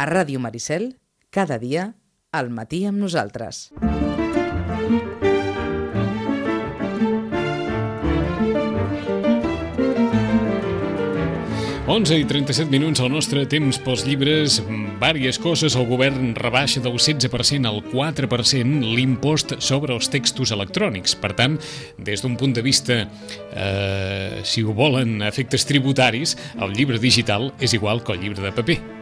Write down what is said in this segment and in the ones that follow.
A Ràdio Maricel, cada dia, al matí amb nosaltres. 11 i 37 minuts al nostre temps pels llibres, vàries coses. El govern rebaixa del 16% al 4% l'impost sobre els textos electrònics. Per tant, des d'un punt de vista, eh, si ho volen, efectes tributaris, el llibre digital és igual que el llibre de paper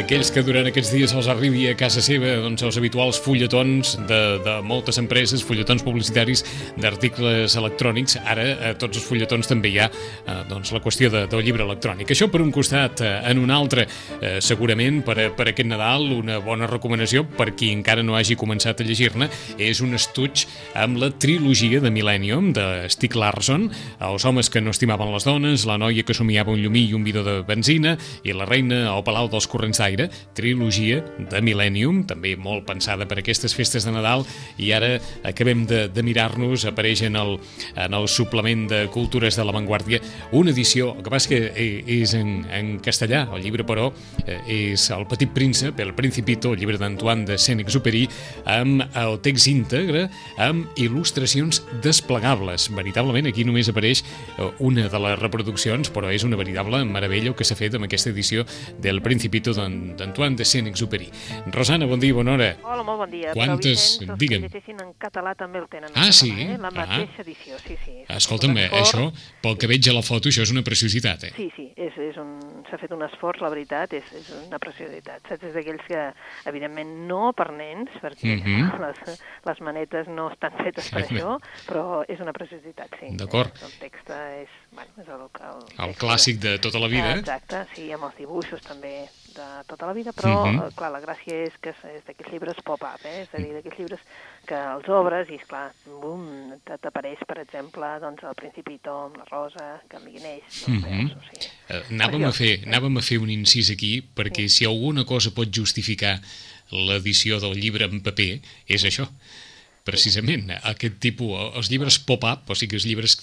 aquells que durant aquests dies els arribi a casa seva doncs, els habituals fulletons de, de moltes empreses, fulletons publicitaris d'articles electrònics, ara a tots els fulletons també hi ha eh, doncs, la qüestió de, del llibre electrònic. Això per un costat, eh, en un altre, eh, segurament per, per aquest Nadal, una bona recomanació per qui encara no hagi començat a llegir-ne, és un estuig amb la trilogia de Millennium de Stieg Larsson, els homes que no estimaven les dones, la noia que somiava un llumí i un bidó de benzina i la reina al Palau dels Corrents d'Aire, trilogia de Millennium, també molt pensada per aquestes festes de Nadal, i ara acabem de, de mirar-nos, apareix en el, en el suplement de Cultures de l'Avantguàrdia, una edició, el que passa que és en, en castellà, el llibre, però, eh, és El petit príncep, El Principito, el llibre d'Antoine de Saint-Exupéry, amb el text íntegre, amb il·lustracions desplegables. Veritablement, aquí només apareix eh, una de les reproduccions, però és una veritable meravella que s'ha fet amb aquesta edició del Principito d'Antoine de Saint-Exupéry. Rosana, bon dia, bona hora. Hola, molt bon dia. Quantes, Però Vicenç, digue'm. Llegeixin en català també el tenen. en Ah, sí? català, Eh? La Ah. mateixa edició, sí, sí. Escolta'm, això, pel que veig a la foto, això és una preciositat, eh? Sí, sí, és, és un... s'ha fet un esforç, la veritat, és, és una preciositat. Saps? És d'aquells que, evidentment, no per nens, perquè Mhm. les, les manetes no estan fetes per això, però és una preciositat, sí. D'acord. El text és, bueno, és el, el, El clàssic de tota la vida. Ah, Exacte, sí, amb els dibuixos també de tota la vida, però, uh clar, la gràcia és que és, és d'aquests llibres pop-up, eh? és a dir, d'aquells llibres que els obres i, esclar, bum, t'apareix, per exemple, doncs, el Principito la Rosa, que amb Guineix, no Mhm. veus, o sigui... Eh, anàvem, a fer, anàvem a fer un incís aquí, perquè si alguna cosa pot justificar l'edició del llibre en paper, és això precisament aquest tipus, els llibres pop-up, o sigui, els llibres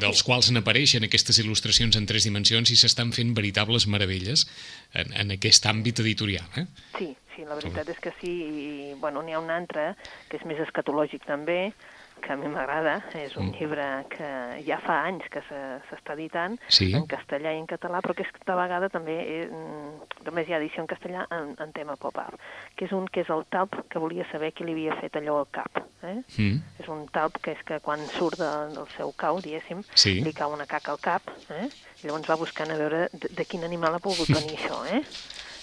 dels quals n'apareixen aquestes il·lustracions en tres dimensions i s'estan fent veritables meravelles en, en aquest àmbit editorial. Eh? Sí, sí, la veritat és que sí, i bueno, n'hi ha un altre que és més escatològic també, que a mi m'agrada, és un Mm. llibre que ja fa anys que se- s'està editant, Sí. en castellà i en català, però que aquesta vegada també, eh, mm, només hi ha edició en castellà en, en tema pop-up, que és un que és el talp que volia saber qui li havia fet allò al cap. Eh? Mm. És un talp que és que quan surt de, del seu cau, diguéssim, Sí. li cau una caca al cap, eh? i llavors va buscant a veure de, de quin animal ha pogut venir això, eh?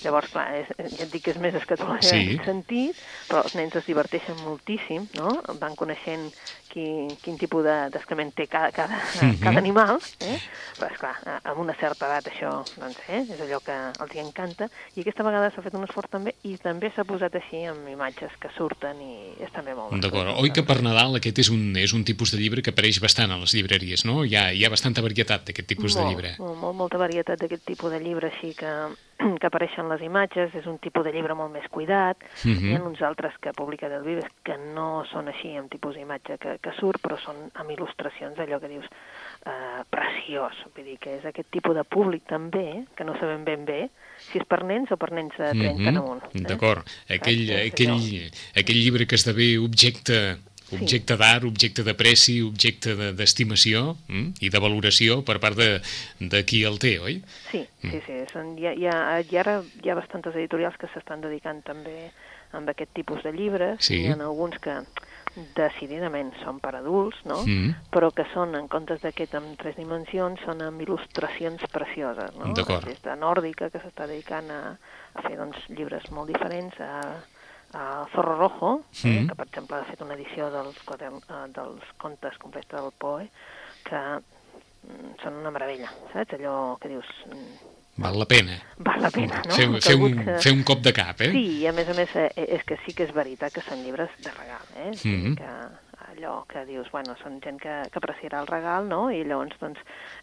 Llavors, clar, és, ja et dic que és més escatològic Sí. en aquest sentit, però els nens es diverteixen moltíssim, no? Van coneixent qui, quin tipus de- d'excrement té cada, cada, Mhm. cada animal, eh? però, esclar, amb una certa edat això doncs, eh? és allò que els hi encanta, i aquesta vegada s'ha fet un esforç també, i també s'ha posat així amb imatges que surten i és també molt. D'acord. Oi que per Nadal aquest és un, és un tipus de llibre que apareix bastant a les llibreries, no? Hi ha, hi ha bastanta varietat d'aquest tipus molt, de llibre. Molt, molt, molta varietat d'aquest tipus de llibre així que, que apareixen les imatges, és un tipus de llibre molt més cuidat, Mhm. hi ha uns altres que publica del Vives que no són així amb tipus d'imatge que, que surt, però són amb il·lustracions, allò que dius eh, preciós, vull dir que és aquest tipus de públic també, que no sabem ben bé si és per nens o per nens de 30 Mhm. en amunt. Eh? D'acord. Aquell, aquell, aquell llibre que esdevé objecte objecte d'art, objecte de preci, objecte de- d'estimació mm? i de valoració per part de, de qui el té, oi? Sí, sí, sí. Són, hi, ha, hi, ha, hi, ha, hi ha bastantes editorials que s'estan dedicant també amb aquest tipus de llibres. Sí. Hi ha alguns que decididament són per adults, no? Mm. però que són, en comptes d'aquest amb tres dimensions, són amb il·lustracions precioses. No? D'acord. Des de Nòrdica, que s'està dedicant a, a fer doncs, llibres molt diferents, a, a Zorro Rojo, eh, Mm. que per exemple ha fet una edició dels, quadern, eh, dels contes complets del Poe, que mm, són una meravella, saps? Allò que dius, mm, Val la pena. val la pena, no? Fer, fer, un, que- fer un cop de cap, eh? Sí, i a més a més eh, és que sí que és veritat que són llibres de regal, eh? Sigui Mhm. que allò que dius, bueno, són gent que, que apreciarà el regal, no? I llavors, doncs,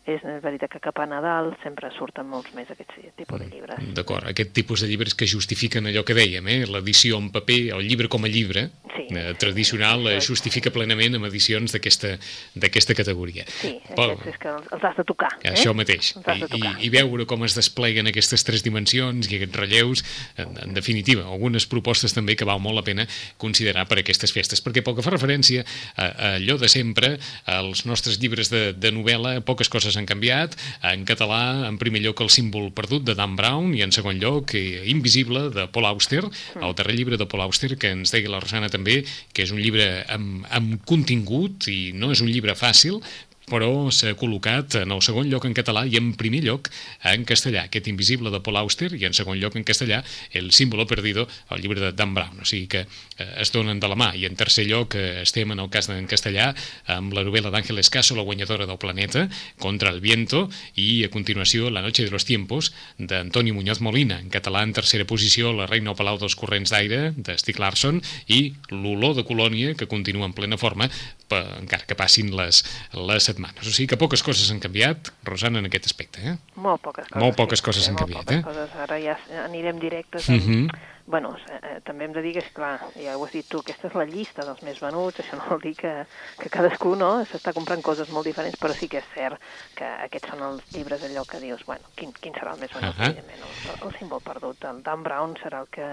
és, veritat que cap a Nadal sempre surten molts més aquests tipus de llibres. D'acord, aquest tipus de llibres que justifiquen allò que dèiem, eh? l'edició en paper, el llibre com a llibre, sí, eh, tradicional eh, justifica plenament amb edicions d'aquesta categoria. Sí, aquests és que els, els has de tocar. Eh? Això mateix. I, i, I veure com es despleguen aquestes tres dimensions i aquests relleus, en, en definitiva, algunes propostes també que val molt la pena considerar per aquestes festes, perquè pel que fa referència allò de sempre, als nostres llibres de, de novel·la, poques coses han canviat. En català, en primer lloc, el símbol perdut de Dan Brown i en segon lloc, eh, Invisible, de Paul Auster, Mm. el darrer llibre de Paul Auster, que ens deia la Rosana també, que és un llibre amb, amb contingut i no és un llibre fàcil, però s'ha col·locat en el segon lloc en català i en primer lloc en castellà, aquest invisible de Paul Auster, i en segon lloc en castellà el símbolo perdido, el llibre de Dan Brown, o sigui que eh, es donen de la mà, i en tercer lloc eh, estem en el cas en castellà amb la novel·la d'Àngel Escaso, la guanyadora del planeta, Contra el viento, i a continuació La noche de los tiempos, d'Antoni Muñoz Molina, en català en tercera posició La reina al palau dels corrents d'aire, de Stieg Larsson, i L'olor de colònia, que continua en plena forma, per, encara que passin les, les setmanes. O sigui que poques coses han canviat, Rosana, en aquest aspecte. Eh? Molt poques coses. Molt poques coses han molt canviat, poques eh? Coses. Ara ja anirem directes. Uh Amb... -huh. Bueno, eh, també hem de dir que, esclar, ja ho has dit tu, aquesta és la llista dels més venuts, això no vol dir que, que cadascú no s'està comprant coses molt diferents, però sí que és cert que aquests són els llibres allò que dius, bueno, quin, quin serà el més venut, Ahà. evidentment, el, el símbol perdut. El Dan Brown serà el que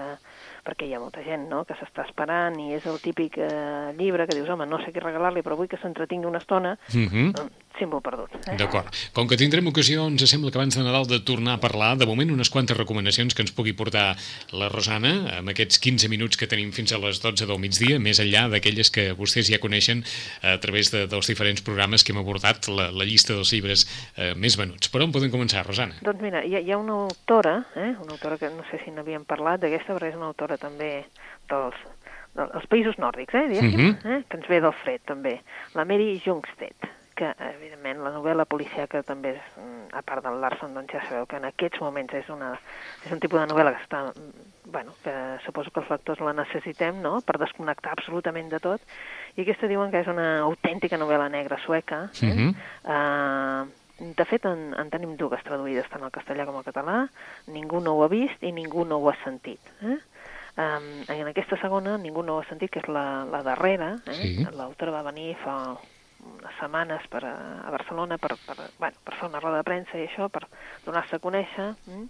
perquè hi ha molta gent no? que s'està esperant i és el típic eh, llibre que dius, home, no sé què regalar-li, però vull que s'entretingui una estona, Uh -huh. Símbol perdut. Eh? D'acord. Com que tindrem ocasió, ens sembla que abans de Nadal de tornar a parlar, de moment unes quantes recomanacions que ens pugui portar la Rosana, amb aquests 15 minuts que tenim fins a les 12 del migdia, més enllà d'aquelles que vostès ja coneixen a través de, dels diferents programes que hem abordat la, la llista dels llibres eh, més venuts. Per on podem començar, Rosana? Doncs mira, hi ha, hi ha una autora, eh, una autora que no sé si n'havíem parlat d'aquesta, però és una autora també dels, dels països nòrdics, eh, diguéssim, Mhm. eh, que ens ve del fred també, la Mary Jungstedt, que evidentment la novel·la policiaca també és, mm, a part del Larson, doncs ja sabeu que en aquests moments és, una, és un tipus de novel·la que està, mm, bueno, que suposo que els lectors la necessitem, no?, per desconnectar absolutament de tot, i aquesta diuen que és una autèntica novel·la negra sueca, eh? Mhm. Uh, de fet, en, en tenim dues traduïdes tant al castellà com al català. Ningú no ho ha vist i ningú no ho ha sentit. Eh? Um, en aquesta segona, ningú no ho ha sentit, que és la, la darrera. Eh? Sí. L'autora va venir fa unes setmanes per a, a Barcelona per, per, bueno, per fer una roda de premsa i això, per donar-se a conèixer, mm?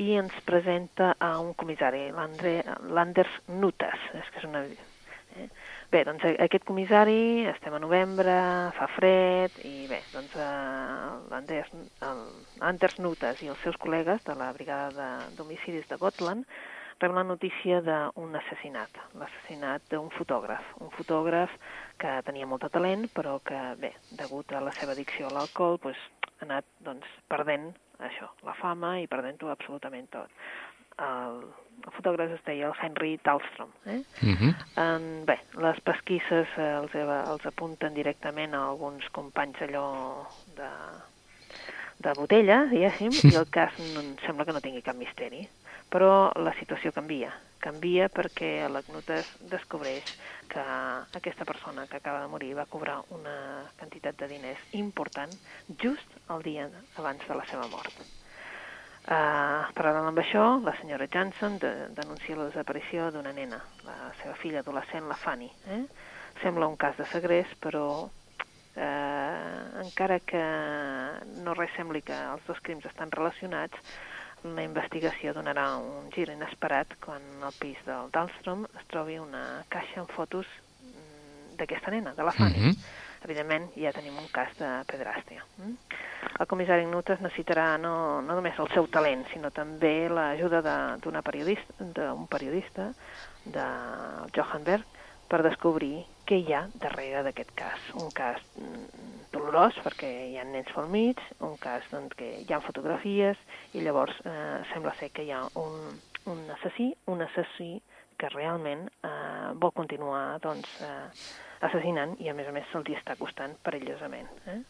i ens presenta a un comissari, l'Anders Nutas, és que és una... Eh? Bé, doncs aquest comissari, estem a novembre, fa fred, i bé, doncs l'Anders Nutas i els seus col·legues de la brigada de- d'homicidis de Gotland reben la notícia d'un assassinat, l'assassinat d'un fotògraf, un fotògraf que tenia molt de talent, però que, bé, degut a la seva addicció a l'alcohol, doncs, ha anat doncs, perdent això, la fama i perdent-ho absolutament tot. El, el fotògraf es deia el Henry Dahlstrom. Eh? Uh -huh. En, bé, les pesquisses eh, els, els apunten directament a alguns companys allò de, de botella, diguéssim, i el cas no, em sembla que no tingui cap misteri. Però la situació canvia. Canvia perquè l'Agnotes descobreix que aquesta persona que acaba de morir va cobrar una quantitat de diners important just el dia abans de la seva mort. Uh, paral·lel amb això, la senyora Johnson de, denuncia la desaparició d'una nena, la seva filla adolescent, la Fanny. Eh? Sembla un cas de segrest, però eh, encara que no res sembli que els dos crims estan relacionats, la investigació donarà un gir inesperat quan al pis del Dahlstrom es trobi una caixa amb fotos mm, d'aquesta nena, de la Fanny. Mhm. Evidentment, ja tenim un cas de pedrastia. Mm? El comissari Nutas necessitarà no, no només el seu talent, sinó també l'ajuda d'una periodista, d'un periodista, de Johan Berg, per descobrir què hi ha darrere d'aquest cas. Un cas mm, dolorós, perquè hi ha nens mig, un cas doncs, que hi ha fotografies, i llavors eh, sembla ser que hi ha un, un assassí, un assassí que realment eh, vol continuar doncs, eh, assassinant i a més a més se'ls està costant perillosament. Eh?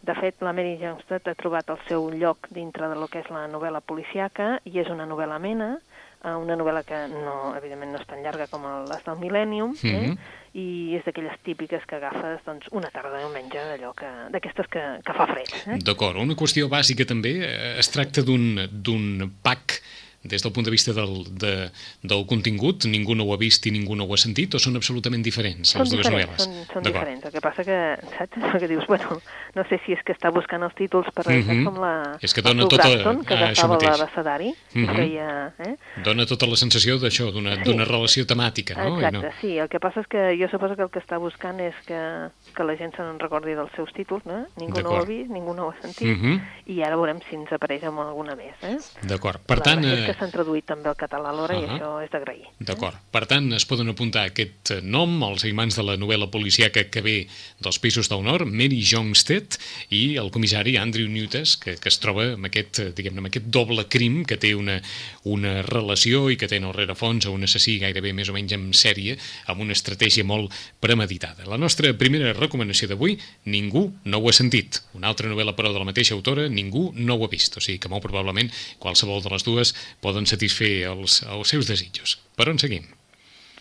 De fet, la Mary Johnstedt ha trobat el seu lloc dintre de lo que és la novel·la policiaca i és una novel·la amena, eh, una novel·la que no, evidentment no és tan llarga com les del Millennium, eh? Mhm. i és d'aquelles típiques que agafes doncs, una tarda de diumenge, d'allò que, d'aquestes que, que fa fred. Eh? D'acord, una qüestió bàsica també, eh, es tracta d'un pack des del punt de vista del, de, del contingut, ningú no ho ha vist i ningú no ho ha sentit, o són absolutament diferents són les dues diferents, novel·les? Són, són diferents. El que passa que, saps, que dius, bueno, no sé si és que està buscant els títols per Mhm. és com la... És que dona tota- Braxton, que ah, agafava mateix. l'abecedari i Mhm. feia... Eh? Dona tota la sensació d'això, d'una Sí. relació temàtica, no? I Exacte, sí. El que passa és que jo suposo que el que està buscant és que, que la gent se n'en recordi dels seus títols, no? Ningú no ho ha vist, ningú no ho ha sentit, Mhm. i ara veurem si ens apareix amb alguna més, eh? D'acord. Per la tant, eh, que s'han traduït també al català alhora i Ahà. això és d'agrair. D'acord. Per tant, es poden apuntar aquest nom, els imants de la novel·la policiaca que ve dels Països del Nord, Mary Jongstead, i el comissari Andrew Newtes, que, que es troba amb aquest, eh, diguem amb aquest doble crim que té una, una relació i que té en el rerefons a un assassí gairebé més o menys en sèrie, amb una estratègia molt premeditada. La nostra primera recomanació d'avui, Ningú no ho ha sentit. Una altra novel·la, però, de la mateixa autora, Ningú no ho ha vist. O sigui que molt probablement qualsevol de les dues poden satisfer els, els seus desitjos. Per on seguim?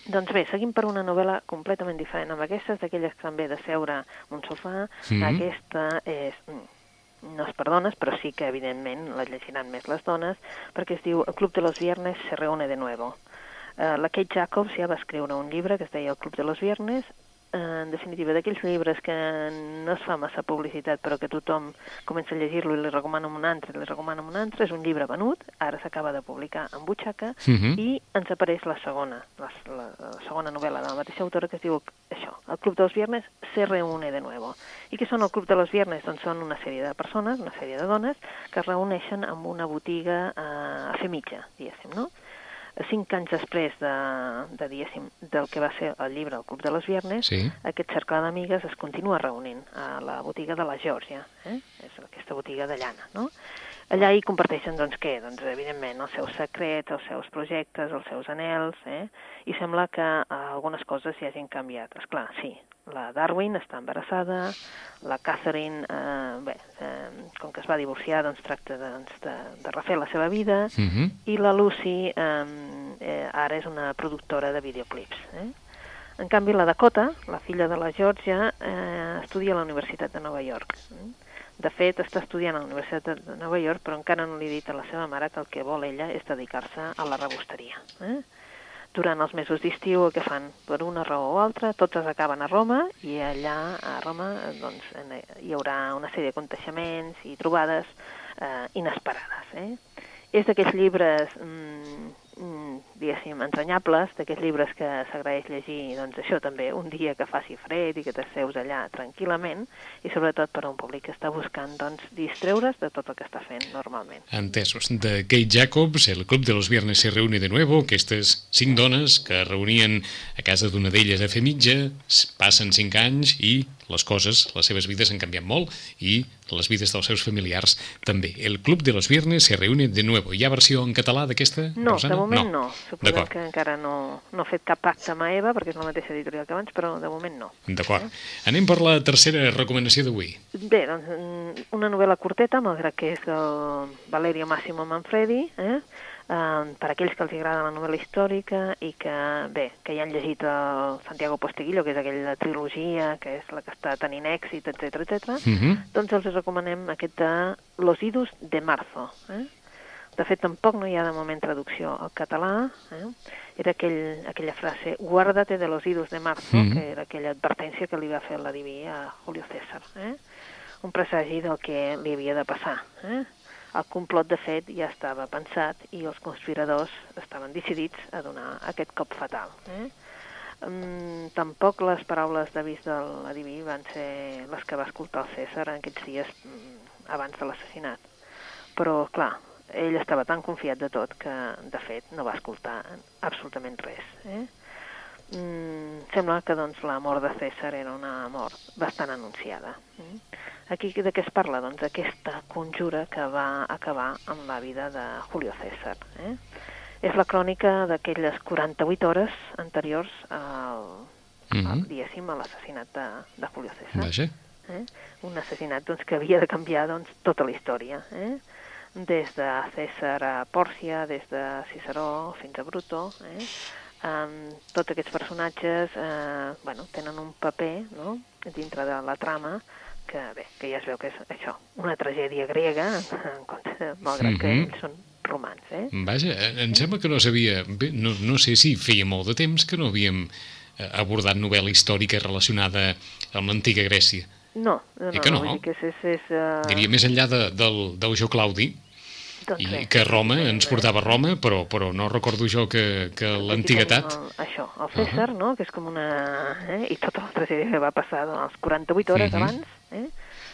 Doncs bé, seguim per una novel·la completament diferent. Amb aquestes, d'aquelles que també de seure un sofà, Mhm. aquesta és... mm, no és per dones, però sí que evidentment la llegiran més les dones, perquè es diu El Club de los Viernes se reúne de nuevo. Uh, la Kate Jacobs ja va escriure un llibre que es deia El Club de los Viernes, en definitiva d'aquells llibres que no es fa massa publicitat però que tothom comença a llegir-lo i li recomana un altre, li recomana un altre, és un llibre venut, ara s'acaba de publicar en butxaca Mhm. i ens apareix la segona, la, la, la segona novel·la de la mateixa autora que es diu això, El Club de los Viernes se reúne de nuevo. I què són el Club de los Viernes? Doncs són una sèrie de persones, una sèrie de dones, que es reuneixen en una botiga eh, a fer mitja, diguéssim, no? Cinc anys després de, de, diguéssim, del que va ser el llibre El Club de los Viernes, Sí. aquest cercle d'amigues es continua reunint a la botiga de la Georgia, eh? és aquesta botiga de llana, no? Allà hi comparteixen, doncs, què? Doncs, evidentment, els seus secrets, els seus projectes, els seus anels, eh? I sembla que eh, algunes coses hi hagin canviat. És clar, sí, la Darwin està embarassada, la Catherine, eh, bé, eh, com que es va divorciar, doncs tracta doncs, de, de refer la seva vida, Mhm. i la Lucy eh, eh, ara és una productora de videoclips. Eh? En canvi, la Dakota, la filla de la Georgia, eh, estudia a la Universitat de Nova York. eh? De fet, està estudiant a la Universitat de- Nova York, però encara no li ha dit a la seva mare que el que vol ella és dedicar-se a la rebosteria. Eh? Durant els mesos d'estiu, que fan, per una raó o altra, totes acaben a Roma i allà a Roma doncs, en- hi haurà una sèrie de conteixements i trobades eh, inesperades. Eh? És d'aquests llibres, mm, diguéssim, entranyables, d'aquests llibres que s'agraeix llegir, doncs això també, un dia que faci fred i que t'asseus allà tranquil·lament, i sobretot per a un públic que està buscant, doncs, distreure's de tot el que està fent normalment. Entesos. De Kate Jacobs, el Club de los Viernes se reúne de nuevo, aquestes cinc dones que reunien a casa d'una d'elles a fer mitja, passen cinc anys i les coses, les seves vides han canviat molt i les vides dels seus familiars també. El Club de los Viernes se reúne de nuevo. Hi ha versió en català d'aquesta, No, Rosana? de moment no. Suposem D'acord. que encara no, no ha fet cap pacte amb Eva, perquè és la mateixa editorial que abans, però de moment no. D'acord. Anem per la tercera recomanació d'avui. Bé, doncs, mm, una novel·la curteta, malgrat que és el Valerio Massimo Manfredi, eh? Uh, per aquells que els agrada la novel·la històrica i que, bé, que ja han llegit el Santiago Posteguillo, que és aquella trilogia, que és la que està tenint èxit, etc etc. Mhm. doncs els recomanem aquest de Los idus de marzo. Eh? De fet, tampoc no hi ha de moment traducció al català. Eh? Era aquell, aquella frase, guárdate de los idus de marzo, Mhm. que era aquella advertència que li va fer l'adiví a Julio César. Eh? Un presagi del que li havia de passar. Eh? El complot, de fet, ja estava pensat i els conspiradors estaven decidits a donar aquest cop fatal. Eh? Mm, tampoc les paraules d'avís de l'adiví van ser les que va escoltar el César en aquests dies mm, abans de l'assassinat. Però, clar, ell estava tan confiat de tot que, de fet, no va escoltar absolutament res. Eh? Mm, sembla que doncs, la mort de César era una mort bastant anunciada. Mm? Aquí de què es parla? Doncs aquesta conjura que va acabar amb la vida de Julio César. Eh? És la crònica d'aquelles 48 hores anteriors al, Mhm. al diguéssim, a l'assassinat de, de Julio César. Vaja. Eh? Un assassinat doncs, que havia de canviar doncs, tota la història. Eh? Des de César a Pòrcia, des de Ciceró fins a Bruto. Eh? Um, tots aquests personatges eh, bueno, tenen un paper no? dintre de la trama que, bé, que ja es veu que és això, una tragèdia grega, en compte, malgrat que Mhm. ells són romans. Eh? Vaja, em sembla que no sabia... Bé, no, no sé si feia molt de temps que no havíem eh, abordat novel·la històrica relacionada amb l'antiga Grècia. No, no, no, que no? dir que és... és, és uh... Diria més enllà de, del, del Jo Claudi, doncs i res, que Roma ens portava a Roma, però, però no recordo jo que, que l'antiguitat... El, això, el César, no?, que és com una... Eh? I tota la tragèdia que va passar doncs, 48 hores Mhm. abans, eh?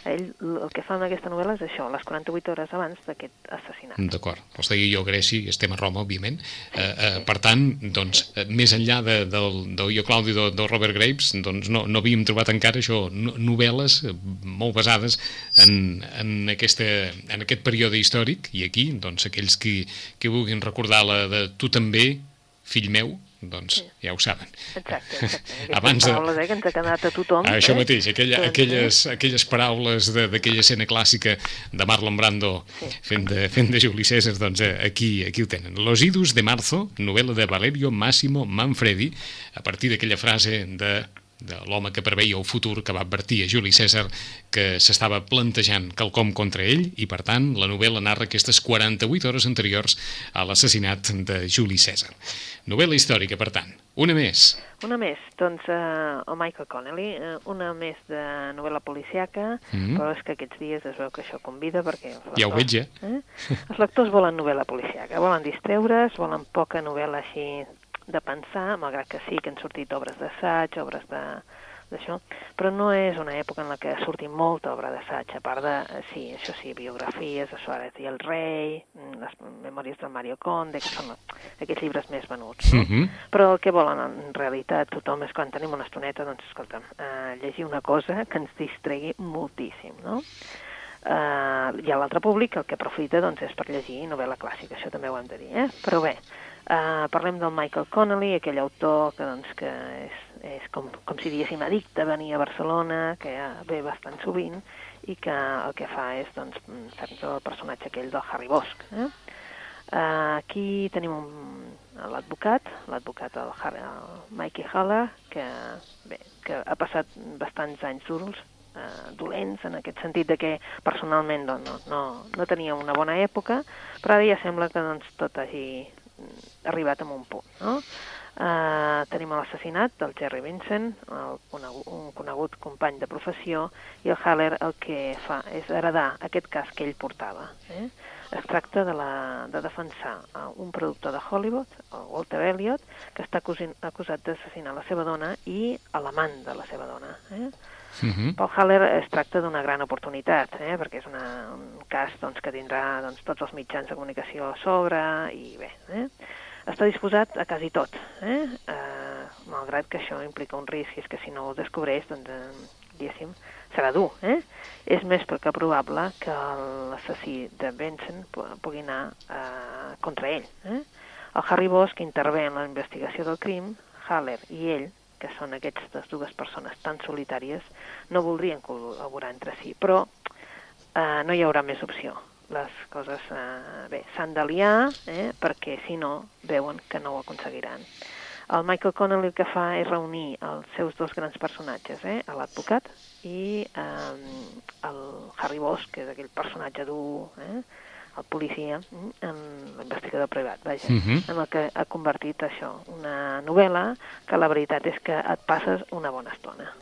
Ell el que fa en aquesta novel·la és això, les 48 hores abans d'aquest assassinat. D'acord, els deia jo Grècia i estem a Roma, òbviament. Eh, eh, per tant, doncs, eh, més enllà de, del, del Jo Claudi del, del Robert Graves, doncs no, no havíem trobat encara això, no- novel·les eh, molt basades en, en, aquesta, en aquest període històric, i aquí, doncs, aquells que, que vulguin recordar la de tu també, fill meu, doncs ja ho saben. Exacte, exacte. Abans de- paraules eh, que ens ha quedat a tothom. Ah, Això eh? mateix, aquella, Doncs, aquelles, aquelles paraules de- d'aquella escena clàssica de Marlon Brando Sí. fent, de, fent de Juli César, doncs eh, aquí, aquí ho tenen. Los idus de marzo, novel·la de Valerio Massimo Manfredi, a partir d'aquella frase de de l'home que preveia el futur, que va advertir a Juli César que s'estava plantejant quelcom contra ell i, per tant, la novel·la narra aquestes 48 hores anteriors a l'assassinat de Juli César. Novel·la històrica, per tant. Una més. Una més, doncs, eh, el Michael Connelly, eh, una més de novel·la policiaca, Mhm. però és que aquests dies es veu que això convida perquè... els Ja ho veig, lectors, eh? Els lectors volen novel·la policiaca, volen distreure's, volen poca novel·la així de pensar, malgrat que sí que han sortit obres d'assaig, obres de d'això, però no és una època en la que surti molta obra d'assaig, a part de, sí, això sí, biografies de Suárez i el rei, mm, les memòries del Mario Conde, que són aquests llibres més venuts, no? Mhm. Però el que volen en realitat tothom és quan tenim una estoneta, doncs escolta'm, eh, llegir una cosa que ens distregui moltíssim, no? Eh, hi ha l'altre públic que el que aprofita doncs, és per llegir novel·la clàssica, això també ho hem de dir, eh? Però bé, eh, parlem del Michael Connelly, aquell autor que, doncs, que és, és com, com si diguéssim addicte a venir a Barcelona, que ve bastant sovint, i que el que fa és doncs, fer el personatge aquell del Harry Bosch. Eh? Uh, aquí tenim l'advocat, l'advocat el, Har- el Mikey Haller, que, bé, que ha passat bastants anys durs, uh, dolents, en aquest sentit de que personalment doncs, no, no, no tenia una bona època, però ara ja sembla que doncs, tot hagi arribat a un punt. No? Uh, tenim l'assassinat del Jerry Vincent, el conegut, un conegut company de professió, i el Haller el que fa és heredar aquest cas que ell portava. Eh? Es tracta de, la, de defensar un productor de Hollywood, Walter Elliot, que està acusin, acusat d'assassinar la seva dona i l'amant de la seva dona. Eh? Mhm. Pel Haller es tracta d'una gran oportunitat, eh? perquè és una, un cas doncs, que tindrà doncs, tots els mitjans de comunicació a sobre i bé, eh? està disposat a quasi tot, eh? Eh, malgrat que això implica un risc, i és que si no ho descobreix, doncs, eh, diguéssim, serà dur. Eh? És més que probable que l'assassí de Benson pu- pugui anar eh, contra ell. Eh? El Harry Bosch intervé en la investigació del crim, Haller i ell, que són aquestes dues persones tan solitàries, no voldrien col·laborar entre si, però eh, no hi haurà més opció. Les coses, eh, bé, s'han d'aliar, eh, perquè si no, veuen que no ho aconseguiran. El Michael Connelly el que fa és reunir els seus dos grans personatges, eh, l'advocat i eh, el Harry Bosch, que és aquell personatge dur, eh, el policia, en l'investigador privat, vaja, Mhm. en el que ha convertit això, una novel·la que la veritat és que et passes una bona estona.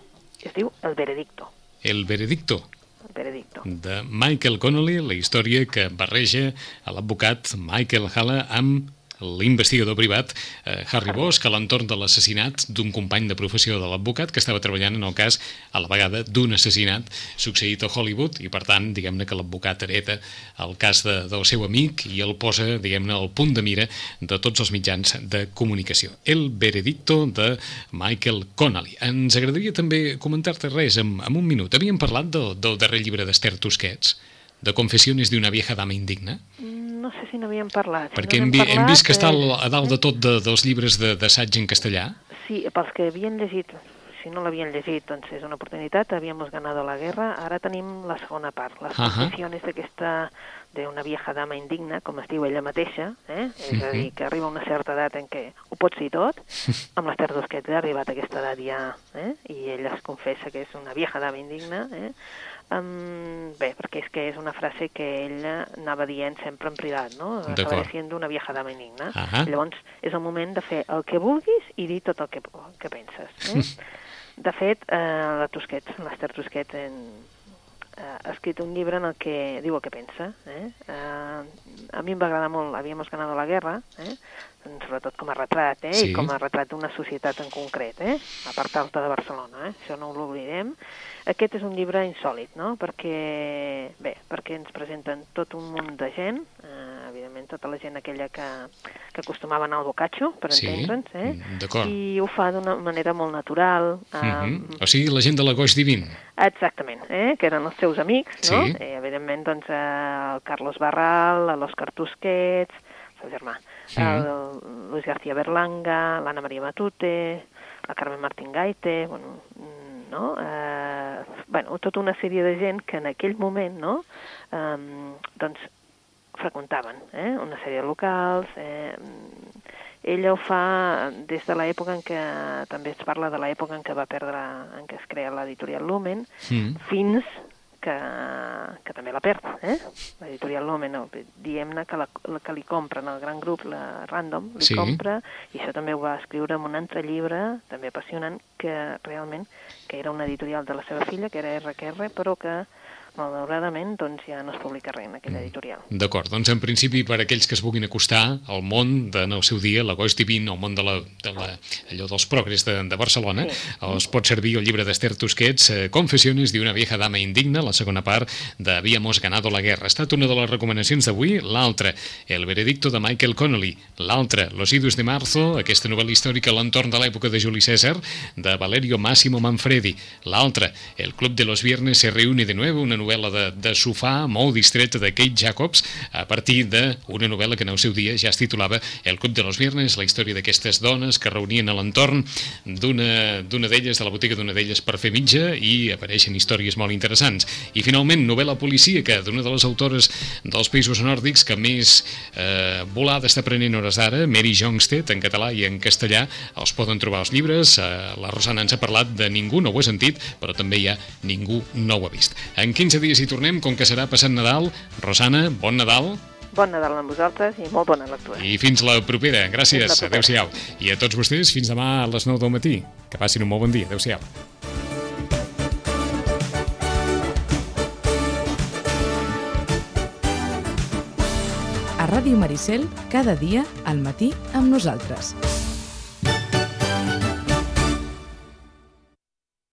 Es diu El Veredicto. El veredicto El Veredicto. de Michael Connolly, la història que barreja l'advocat Michael Haller amb l'investigador privat eh, Harry Bosch a l'entorn de l'assassinat d'un company de professió de l'advocat que estava treballant en el cas a la vegada d'un assassinat succeït a Hollywood i per tant diguem-ne que l'advocat hereta el cas de, del seu amic i el posa diguem-ne al punt de mira de tots els mitjans de comunicació. El veredicto de Michael Connolly. Ens agradaria també comentar-te res en, en un minut. Havíem parlat del, del darrer llibre d'Esther Tusquets, de Confessiones d'una vieja dama indigna, No sé si n'havíem parlat. Si perquè no hem, vi, hem vist que està parlat, a dalt de tot de, dels llibres de- d'assaig en castellà. Sí, pels que havien llegit, si no l'havien llegit, doncs és una oportunitat, havíamos ganado la guerra, ara tenim la segona part, les Ahà. confessiones d'aquesta d'una vieja dama indigna, com es diu ella mateixa, eh? és a dir, que arriba a una certa edat en què ho pot ser tot, amb l'Ester Dosquet ha arribat a aquesta edat ja, eh? i ella es confessa que és una vieja dama indigna, eh? Um, bé, perquè és que és una frase que ella anava dient sempre en privat, no? Estava sent una vieja dama indigna. Uh -huh. Llavors, és el moment de fer el que vulguis i dir tot el que, que penses. Eh? de fet, eh, la Tusquets, l'Ester Tusquets, en, eh, ha escrit un llibre en el que diu el que pensa. Eh? Eh, a mi em va agradar molt Havíamos ganado la guerra, eh? Sobretot com a retrat, eh? Sí. i com a retrat d'una societat en concret, eh? a part alta de Barcelona, eh? això no ho l'oblidem. Aquest és un llibre insòlid, no? perquè, bé, perquè ens presenten tot un munt de gent, eh, evidentment tota la gent aquella que, que acostumava a anar al bocatxo, per sí, entendre'ns, eh? Mm, i ho fa d'una manera molt natural. Eh, uh -huh. O sigui, la gent de la Goix Divin. Exactament, eh? que eren els seus amics, no? Sí. Eh, evidentment, doncs, eh, el Carlos Barral, l'Òscar Tusquets, el germà, sí. el Luis García Berlanga, l'Anna Maria Matute, la Carmen Martín Gaite, bueno, no? Eh, bueno, tota una sèrie de gent que en aquell moment, no?, eh, doncs, freqüentaven, eh? una sèrie de locals, eh, ella ho fa des de l'època en què, també es parla de l'època en què va perdre, en què es crea l'editorial Lumen, mm. fins que, que també la perd, eh? l'editorial Lumen, no, diem-ne que, la, la, que li compren el gran grup, la Random, li sí. compra, i això també ho va escriure en un altre llibre, també apassionant, que realment que era una editorial de la seva filla, que era RQR, però que malauradament doncs ja no es publica res en aquella mm. editorial. D'acord, doncs en principi per aquells que es vulguin acostar al món de, en el seu dia, l'agost divin, el món de la, de la, allò dels progres de, de Barcelona, sí. els pot servir el llibre d'Ester Tusquets, eh, Confessiones de una vieja dama indigna, la segona part de Habíamos ganado la guerra. Ha estat una de les recomanacions d'avui, l'altra, El veredicto de Michael Connolly, l'altra, Los idus de marzo, aquesta novel·la històrica a l'entorn de l'època de Juli César, de Valerio Massimo Manfredi, l'altra, El club de los viernes se reúne de nuevo, una novel·la de, de sofà molt distreta de Kate Jacobs a partir d'una novel·la que en el seu dia ja es titulava El club de los viernes, la història d'aquestes dones que reunien a l'entorn d'una d'elles, de la botiga d'una d'elles per fer mitja i apareixen històries molt interessants. I finalment, novel·la policíaca d'una de les autores dels països nòrdics que més eh, volada està prenent hores d'ara, Mary Jongstedt, en català i en castellà, els poden trobar els llibres. Eh, la Rosana ens ha parlat de Ningú no ho ha sentit, però també hi ha Ningú no ho ha vist. En 15 dies hi tornem, com que serà passant Nadal. Rosana, bon Nadal. Bon Nadal amb vosaltres i molt bona lectura. I fins la propera. Gràcies. Adéu-siau. I a tots vostès, fins demà a les 9 del matí. Que passin un molt bon dia. Adéu-siau. A Ràdio Maricel, cada dia, al matí, amb nosaltres.